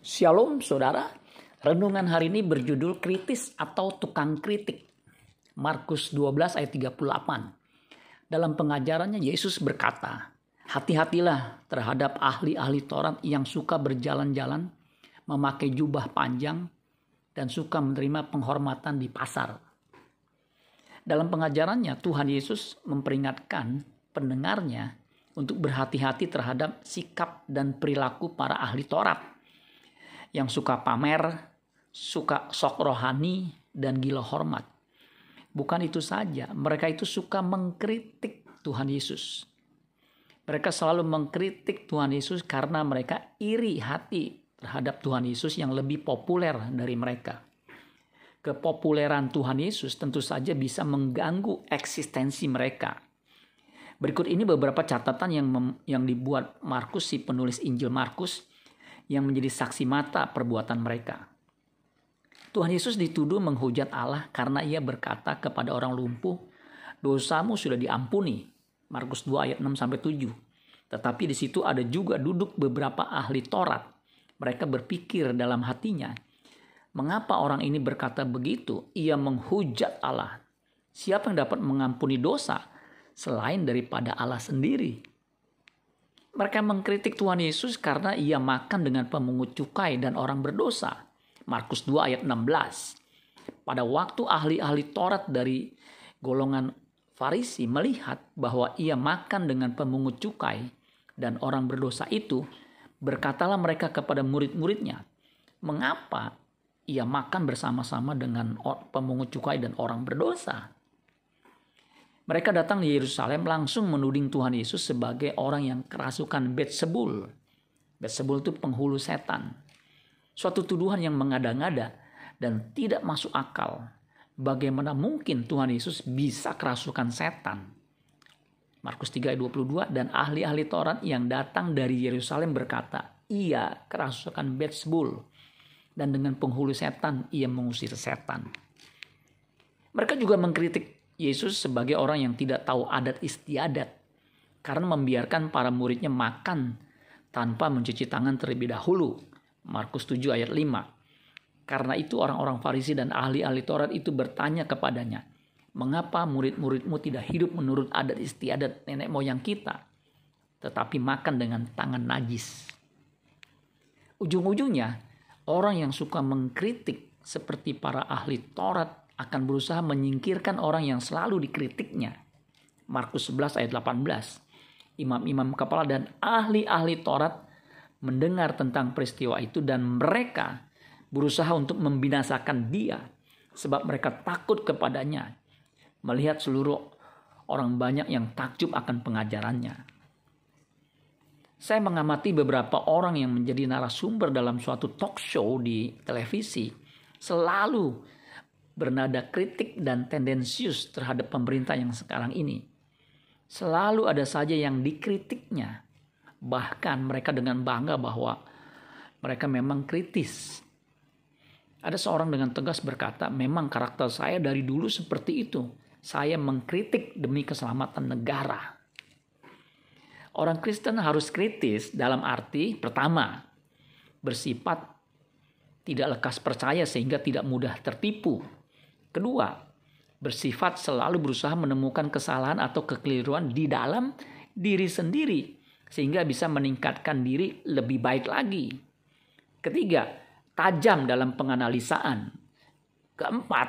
Shalom saudara, renungan hari ini berjudul kritis atau tukang kritik. Markus 12 ayat 38. Dalam pengajarannya Yesus berkata, Hati-hatilah terhadap ahli-ahli Taurat yang suka berjalan-jalan, memakai jubah panjang, dan suka menerima penghormatan di pasar. Dalam pengajarannya Tuhan Yesus memperingatkan pendengarnya untuk berhati-hati terhadap sikap dan perilaku para ahli Taurat yang suka pamer, suka sok rohani, dan gila hormat. Bukan itu saja, mereka itu suka mengkritik Tuhan Yesus. Mereka selalu mengkritik Tuhan Yesus karena mereka iri hati terhadap Tuhan Yesus yang lebih populer dari mereka. Kepopuleran Tuhan Yesus tentu saja bisa mengganggu eksistensi mereka. Berikut ini beberapa catatan yang yang dibuat Markus si penulis Injil Markus yang menjadi saksi mata perbuatan mereka. Tuhan Yesus dituduh menghujat Allah karena ia berkata kepada orang lumpuh, dosamu sudah diampuni. Markus 2 ayat 6 sampai 7. Tetapi di situ ada juga duduk beberapa ahli Taurat. Mereka berpikir dalam hatinya, mengapa orang ini berkata begitu? Ia menghujat Allah. Siapa yang dapat mengampuni dosa selain daripada Allah sendiri? Mereka mengkritik Tuhan Yesus karena ia makan dengan pemungut cukai dan orang berdosa. Markus 2 ayat 16. Pada waktu ahli-ahli Taurat dari golongan Farisi melihat bahwa ia makan dengan pemungut cukai dan orang berdosa itu, berkatalah mereka kepada murid-muridnya, "Mengapa ia makan bersama-sama dengan pemungut cukai dan orang berdosa?" Mereka datang di Yerusalem langsung menuding Tuhan Yesus sebagai orang yang kerasukan Betsebul. Betsebul itu penghulu setan. Suatu tuduhan yang mengada-ngada dan tidak masuk akal. Bagaimana mungkin Tuhan Yesus bisa kerasukan setan? Markus 3 ayat 22 dan ahli-ahli Taurat yang datang dari Yerusalem berkata, ia kerasukan Betsebul dan dengan penghulu setan ia mengusir setan. Mereka juga mengkritik Yesus sebagai orang yang tidak tahu adat istiadat karena membiarkan para muridnya makan tanpa mencuci tangan terlebih dahulu. Markus 7 ayat 5. Karena itu orang-orang Farisi dan ahli-ahli Taurat itu bertanya kepadanya, "Mengapa murid-muridmu tidak hidup menurut adat istiadat nenek moyang kita, tetapi makan dengan tangan najis?" Ujung-ujungnya, orang yang suka mengkritik seperti para ahli Taurat akan berusaha menyingkirkan orang yang selalu dikritiknya. Markus 11 ayat 18. Imam-imam kepala dan ahli-ahli Taurat mendengar tentang peristiwa itu dan mereka berusaha untuk membinasakan dia sebab mereka takut kepadanya melihat seluruh orang banyak yang takjub akan pengajarannya. Saya mengamati beberapa orang yang menjadi narasumber dalam suatu talk show di televisi selalu bernada kritik dan tendensius terhadap pemerintah yang sekarang ini. Selalu ada saja yang dikritiknya. Bahkan mereka dengan bangga bahwa mereka memang kritis. Ada seorang dengan tegas berkata, memang karakter saya dari dulu seperti itu. Saya mengkritik demi keselamatan negara. Orang Kristen harus kritis dalam arti pertama, bersifat tidak lekas percaya sehingga tidak mudah tertipu Kedua, bersifat selalu berusaha menemukan kesalahan atau kekeliruan di dalam diri sendiri sehingga bisa meningkatkan diri lebih baik lagi. Ketiga, tajam dalam penganalisaan. Keempat,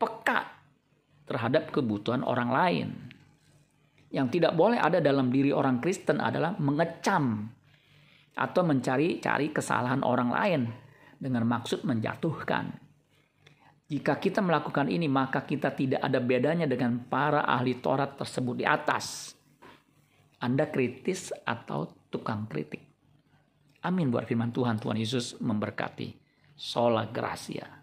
peka terhadap kebutuhan orang lain. Yang tidak boleh ada dalam diri orang Kristen adalah mengecam atau mencari-cari kesalahan orang lain dengan maksud menjatuhkan. Jika kita melakukan ini, maka kita tidak ada bedanya dengan para ahli Taurat tersebut di atas. Anda kritis atau tukang kritik. Amin buat firman Tuhan. Tuhan Yesus memberkati. Sola Gracia.